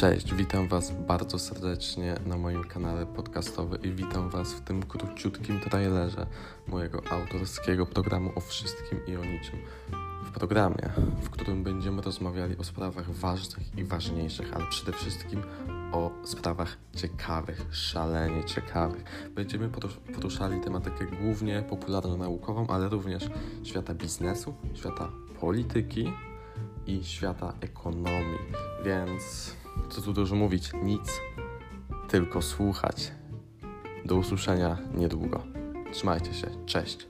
Cześć, witam Was bardzo serdecznie na moim kanale podcastowym i witam Was w tym króciutkim trailerze mojego autorskiego programu o wszystkim i o niczym. W programie, w którym będziemy rozmawiali o sprawach ważnych i ważniejszych, ale przede wszystkim o sprawach ciekawych, szalenie ciekawych. Będziemy poruszali tematykę głównie popularno-naukową, ale również świata biznesu, świata polityki i świata ekonomii. Więc co tu dużo mówić, nic, tylko słuchać. Do usłyszenia niedługo. Trzymajcie się, cześć.